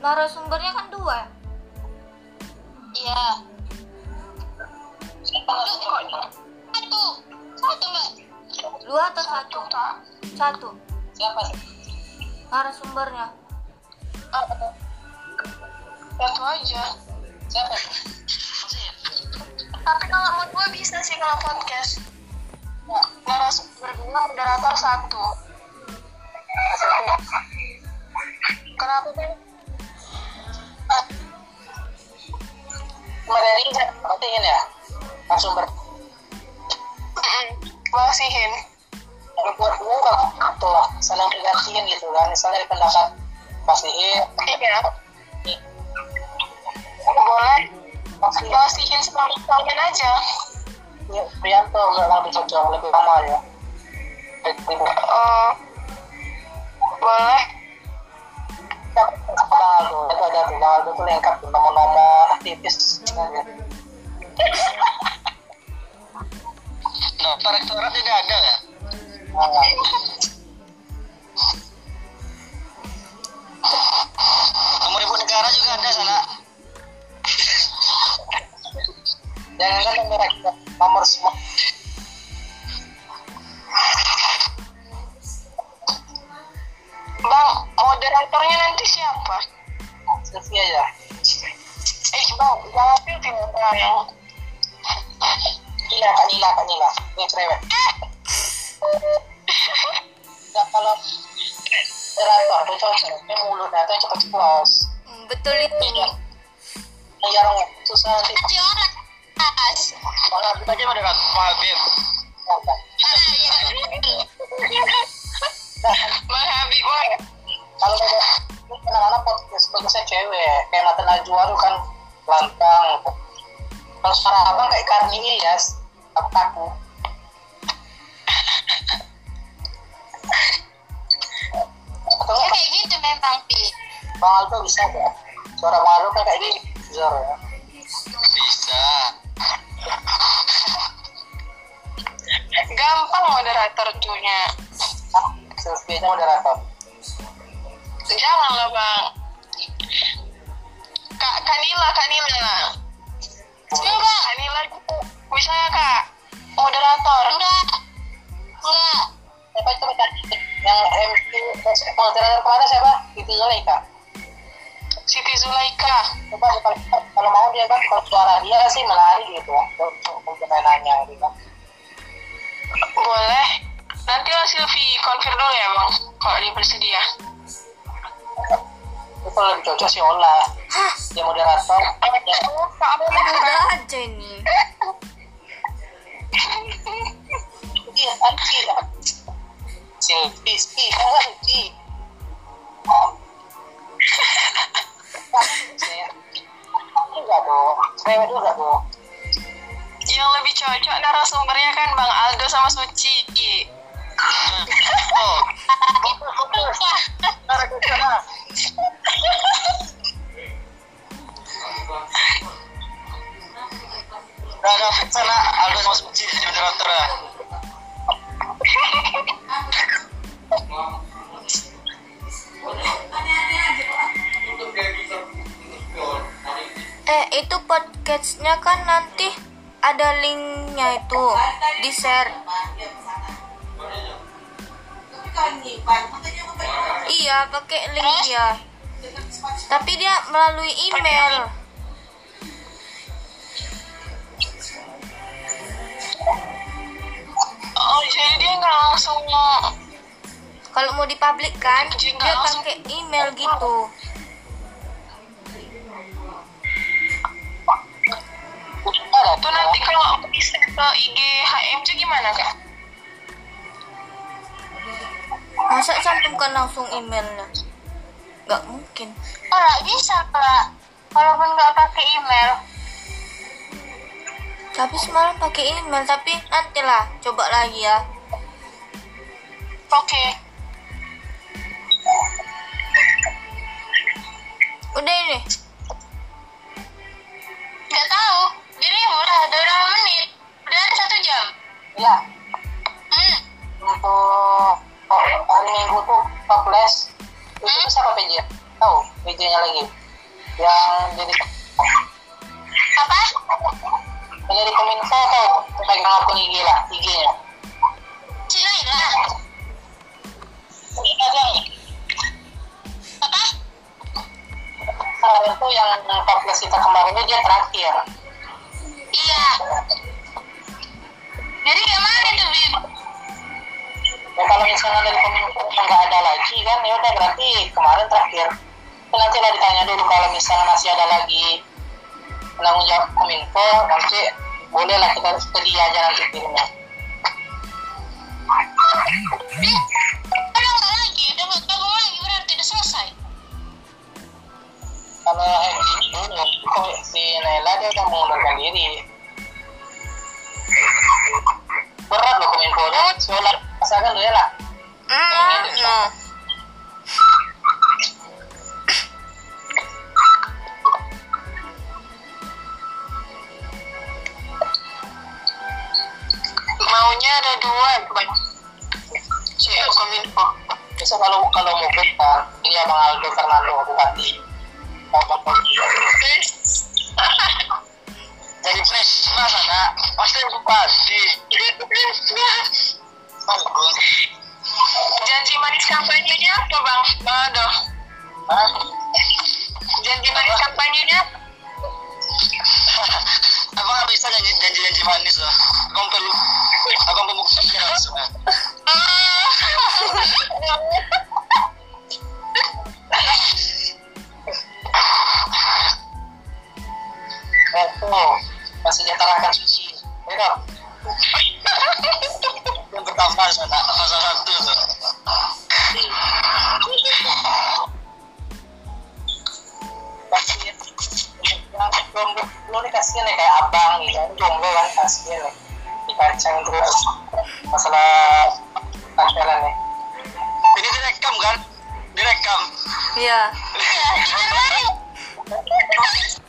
narasumbernya kan dua. ya? Iya. Satu. Satu mbak. Dua atau satu? Satu. Siapa? Narasumbernya. Satu aja. Siapa? Tapi kalau mau dua bisa sih kalau podcast. Narasumber dua, moderator satu. Kenapa? Materi pentingin ya langsung ber Basihin. kalau buat gue kan tuh saling bergantian gitu kan misalnya dari pendapat pastiin Iya. Boleh. Basihin selama kalian aja. ya, Prianto nggak lebih cocok lebih lama ya Oh. Boleh. Sama Aldo itu ada tuh Aldo tuh lengkap nomor-nomor aktivis Nah, rektorat juga ada ya? nah, Nomor ibu negara juga ada sana. jangan kan nomor nomor semua moderatornya nanti siapa? Sylvia ya? Eh, bang, jangan pilih orang yang Nila kak Nila kak Nila. Ini cerewet Nggak kalau moderator tuh cocok ini mulut atau cepat ceplos Hmm, betul itu. Iya. jarang susah nanti Nanti orang. Malah kita aja udah Pak tuh kan lantang kalau suara abang kayak Karni Ilyas aku atau Ya kayak gitu memang, Pi. Bang Aldo bisa ya suara Bang Aldo kan kayak gini Zor ya Bisa. Gampang moderator tuhnya. ah, Sylvia moderator Jangan lah, Bang. Kak Kanila, Kanila. Coba. Kanila gitu. Bisa ya, Kak? Moderator. Enggak. Enggak. siapa itu kan yang MC moderator ke mana siapa itu Zulaika Siti Zulaika. coba kalau, kalau mau dia kan kalau suara dia sih menarik gitu ya nanya gitu kan Boleh. Nanti lah Silvi konfir dulu ya, Bang. Kalau dia bersedia. Itu lebih cocok sih Ola dia moderator. Ya, Udah aja ini. iya anjir Silvi Silvi dong cewek juga dong Yang lebih cocok narasumbernya kan Bang Aldo sama Suci. Oh. Udah ada fix sana Aldo sama Suci jadi moderator ya. Eh, itu podcastnya kan nanti ada linknya itu di share iya pakai link eh? dia tapi dia melalui email oh jadi dia nggak langsung kalau mau dipublikkan dia pakai email gitu oh, itu nanti kalau aku bisa ke IG HMC gimana kak? Masa cantumkan langsung emailnya? Gak mungkin. Oh, nggak bisa, Kak. Walaupun nggak pakai email. Tapi semalam pakai email, tapi nantilah coba lagi ya. Oke. Udah ini. Nggak tahu. Jadi udah, udah berapa menit? Udah satu jam. ya Hmm. untuk oh, hari minggu tuh 14 itu bisa apa PJ tahu PJ nya lagi. Yang jadi Apa? yang jadi kominfo atau pegang akun IG lah IG nya. Cina hilang. ada Apa? tuh yang 14 kita kemarin itu dia terakhir kalau misalnya dari kominfo nggak ada lagi kan? Ya udah berarti kemarin terakhir. Nanti lah ditanya dulu kalau misalnya masih ada lagi penanggung jawab kominfo nanti boleh lah kita ke dia aja nanti kirimnya. Udah nggak lagi. Udah nggak gabung lagi. Berarti udah selesai. kalau dulu kok si Naila dia udah mengundurkan diri? Berat loh kominfo nya seolah rasakan dulu ya lah Hmm, no. Maunya ada dua, Bang. Cek kominfo. besok kalau kalau mau kita ini abang Aldo Fernando Bupati mensejahterakan suci ya Yang pertama sana fase satu tuh. kasihin yang jomblo lu nih kasihin nih kayak abang gitu kan jomblo kan kasihin nih dikacang terus masalah pacaran nih Ini direkam kan? Direkam. Iya.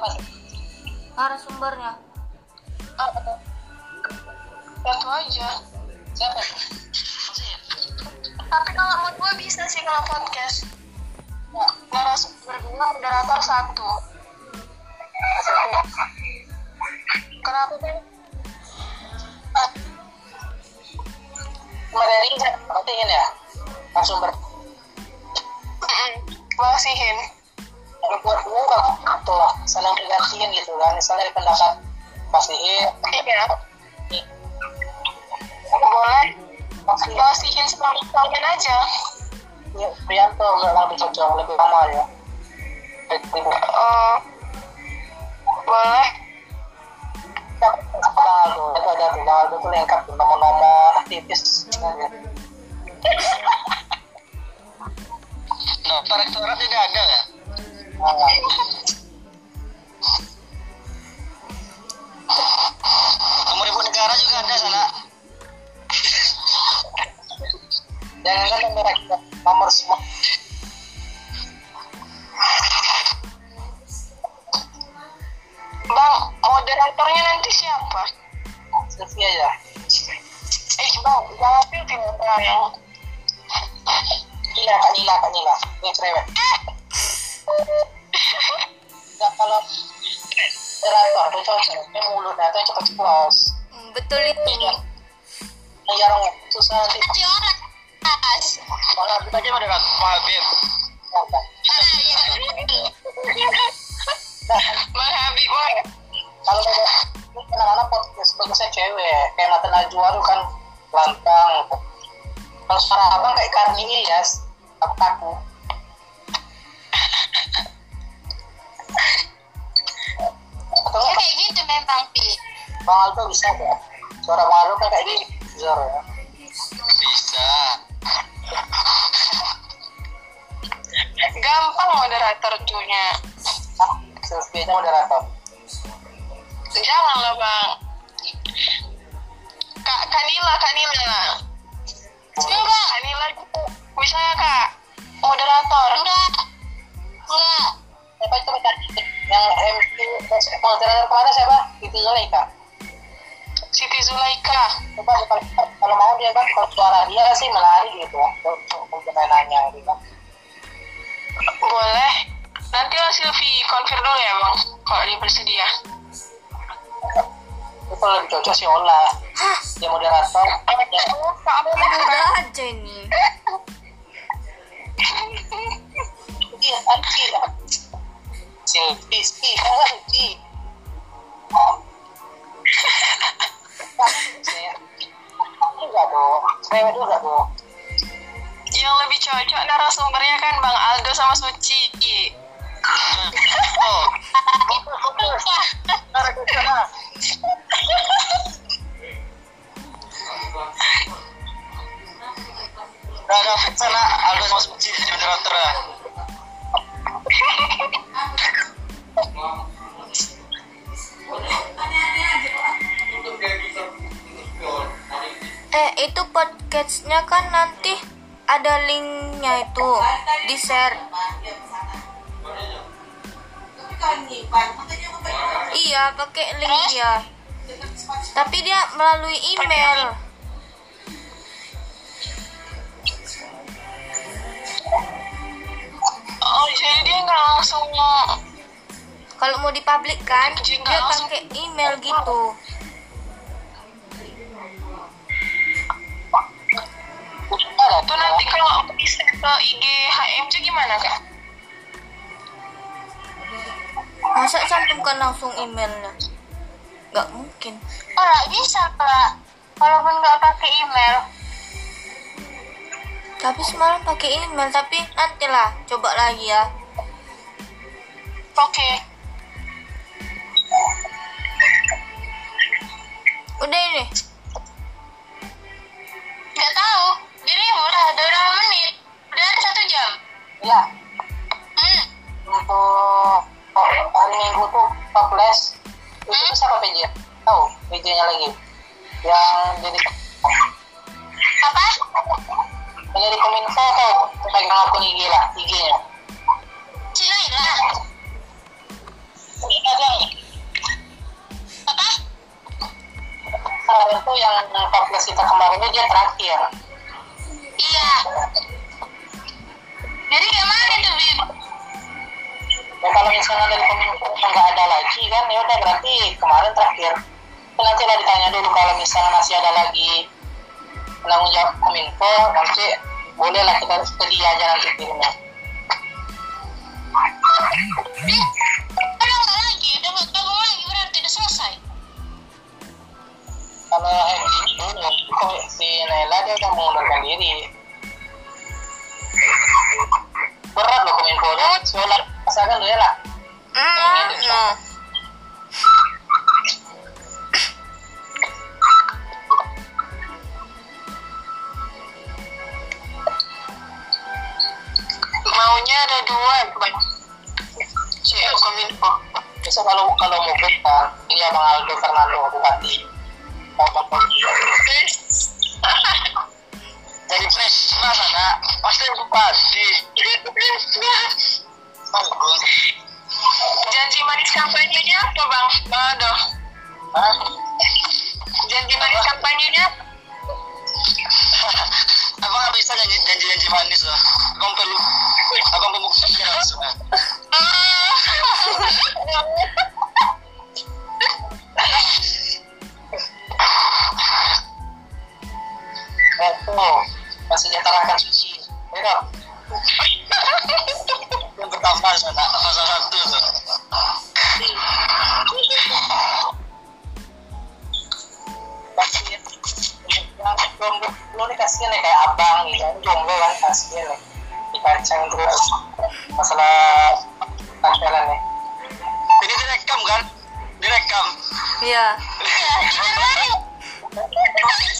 siapa sih Narasumbernya. Satu aja. siapa Tapi kalau mood gue bisa sih kalau podcast. Narasumber dua, moderator satu. Kenapa sih? Kemarin pentingin ya langsung ber Mm-mm. Masihin. Buat kalau gitu lah saling bergantian gitu kan misalnya dari pendapat pastiin Iya. Boleh. pasti Masihin selama aja. ya, Prianto nggak lebih cocok lebih lama ya Eh, boleh. Bang Aldo itu ada tuh Bang Aldo tuh lengkap nomor-nomor aja. Nah, Rektorat tidak ada ya? Nomor ibu negara juga ada sana. jangan kan nomor nomor semua. Bang, moderatornya nanti siapa? Sylvia ya. Eh, bang, jangan pilih yang Nila Kak Nila. Nila yang cerewet nggak kalau moderator tuh cocok dia mulutnya tuh cepat ceplos Hmm, Betul itu. yang jarang susah nanti Jelas. malah Kita aja pada Pak. Habib. Bang Habib, kalau anak-anak podcast bagusnya cewek. Kayak Mata Najwa tuh kan lantang. Kalau suara abang kayak Karni Ilyas aku takut Bang Aldo bisa ya suara Bang Aldo kan kayak gini Zoro ya Bisa. Gampang moderator tunya. ah, Sylvia nya moderator Jangan lah, Bang. Kak Kanila, Kanila. Enggak. Kanila bisa ya, Kak? Moderator. Enggak. Enggak. siapa itu Kak? yang MC moderator kemarin siapa itu Zulaika Siti Zulaika. coba kalau, kalau mau dia kan kalau suara dia sih melari gitu ya untuk nanya gitu kan Boleh. Nanti lah Silvi konfir dulu ya, Bang. Kalau dia bersedia. itu kalau lebih cocok sih Ola dia moderator ya Udah aja ini. iya Anci Silvi Silvi Dong Yang lebih cocok narasumbernya kan Bang Aldo sama Suci. Oh, ke sana. udah ada Aldo sama Suci jadi moderator podcastnya kan nanti ada linknya itu di share. Iya pakai link dia. Tapi dia melalui email. Oh, jadi dia nggak langsung Kalau mau dipublik kan Jadi dia pakai email gitu. Ada Tuh nanti kalau bisa ke IG HMC gimana kak? Masa cantumkan langsung emailnya? Gak mungkin. Oh, nggak bisa, Kak. Walaupun nggak pakai email. Tapi semalam pakai email tapi nantilah coba lagi ya. Oke. Udah ini. Nggak tahu. Jadi udah ada berapa menit? Udah ada satu jam. ya Hmm. untuk oh, hari minggu tuh 14 itu siapa PJ tahu PJ nya lagi yang jadi Apa? yang jadi kominfo tuh pegang akun IG lah IG nya Si Laila. ada Apa? kemarin tuh yang 14 podcast kita kemarin ini dia terakhir ya kalau misalnya dari kominfo nggak ada lagi kan ya udah berarti kemarin terakhir. Ya, nanti lah ditanya dulu kalau misalnya masih ada lagi penanggung jawab kominfo nanti bolehlah kita ke dia aja nanti kirimnya. Kalau Hendy dulu kok si Naila dia udah mengundurkan diri. Berat loh kominfo dia sholat dulu ya lah. Maunya ada dua, Bang. Kominfo. besok kalau kalau mau kan ini abang Aldo Fernando bupati mau Ya dong? Yang pertama sana, pasal satu jomblo nih kasian ya kayak abang gitu. Kan jomblo kan kasian nih. Dikacang terus. Masalah pacaran nih. Ini direkam kan? Direkam. Iya.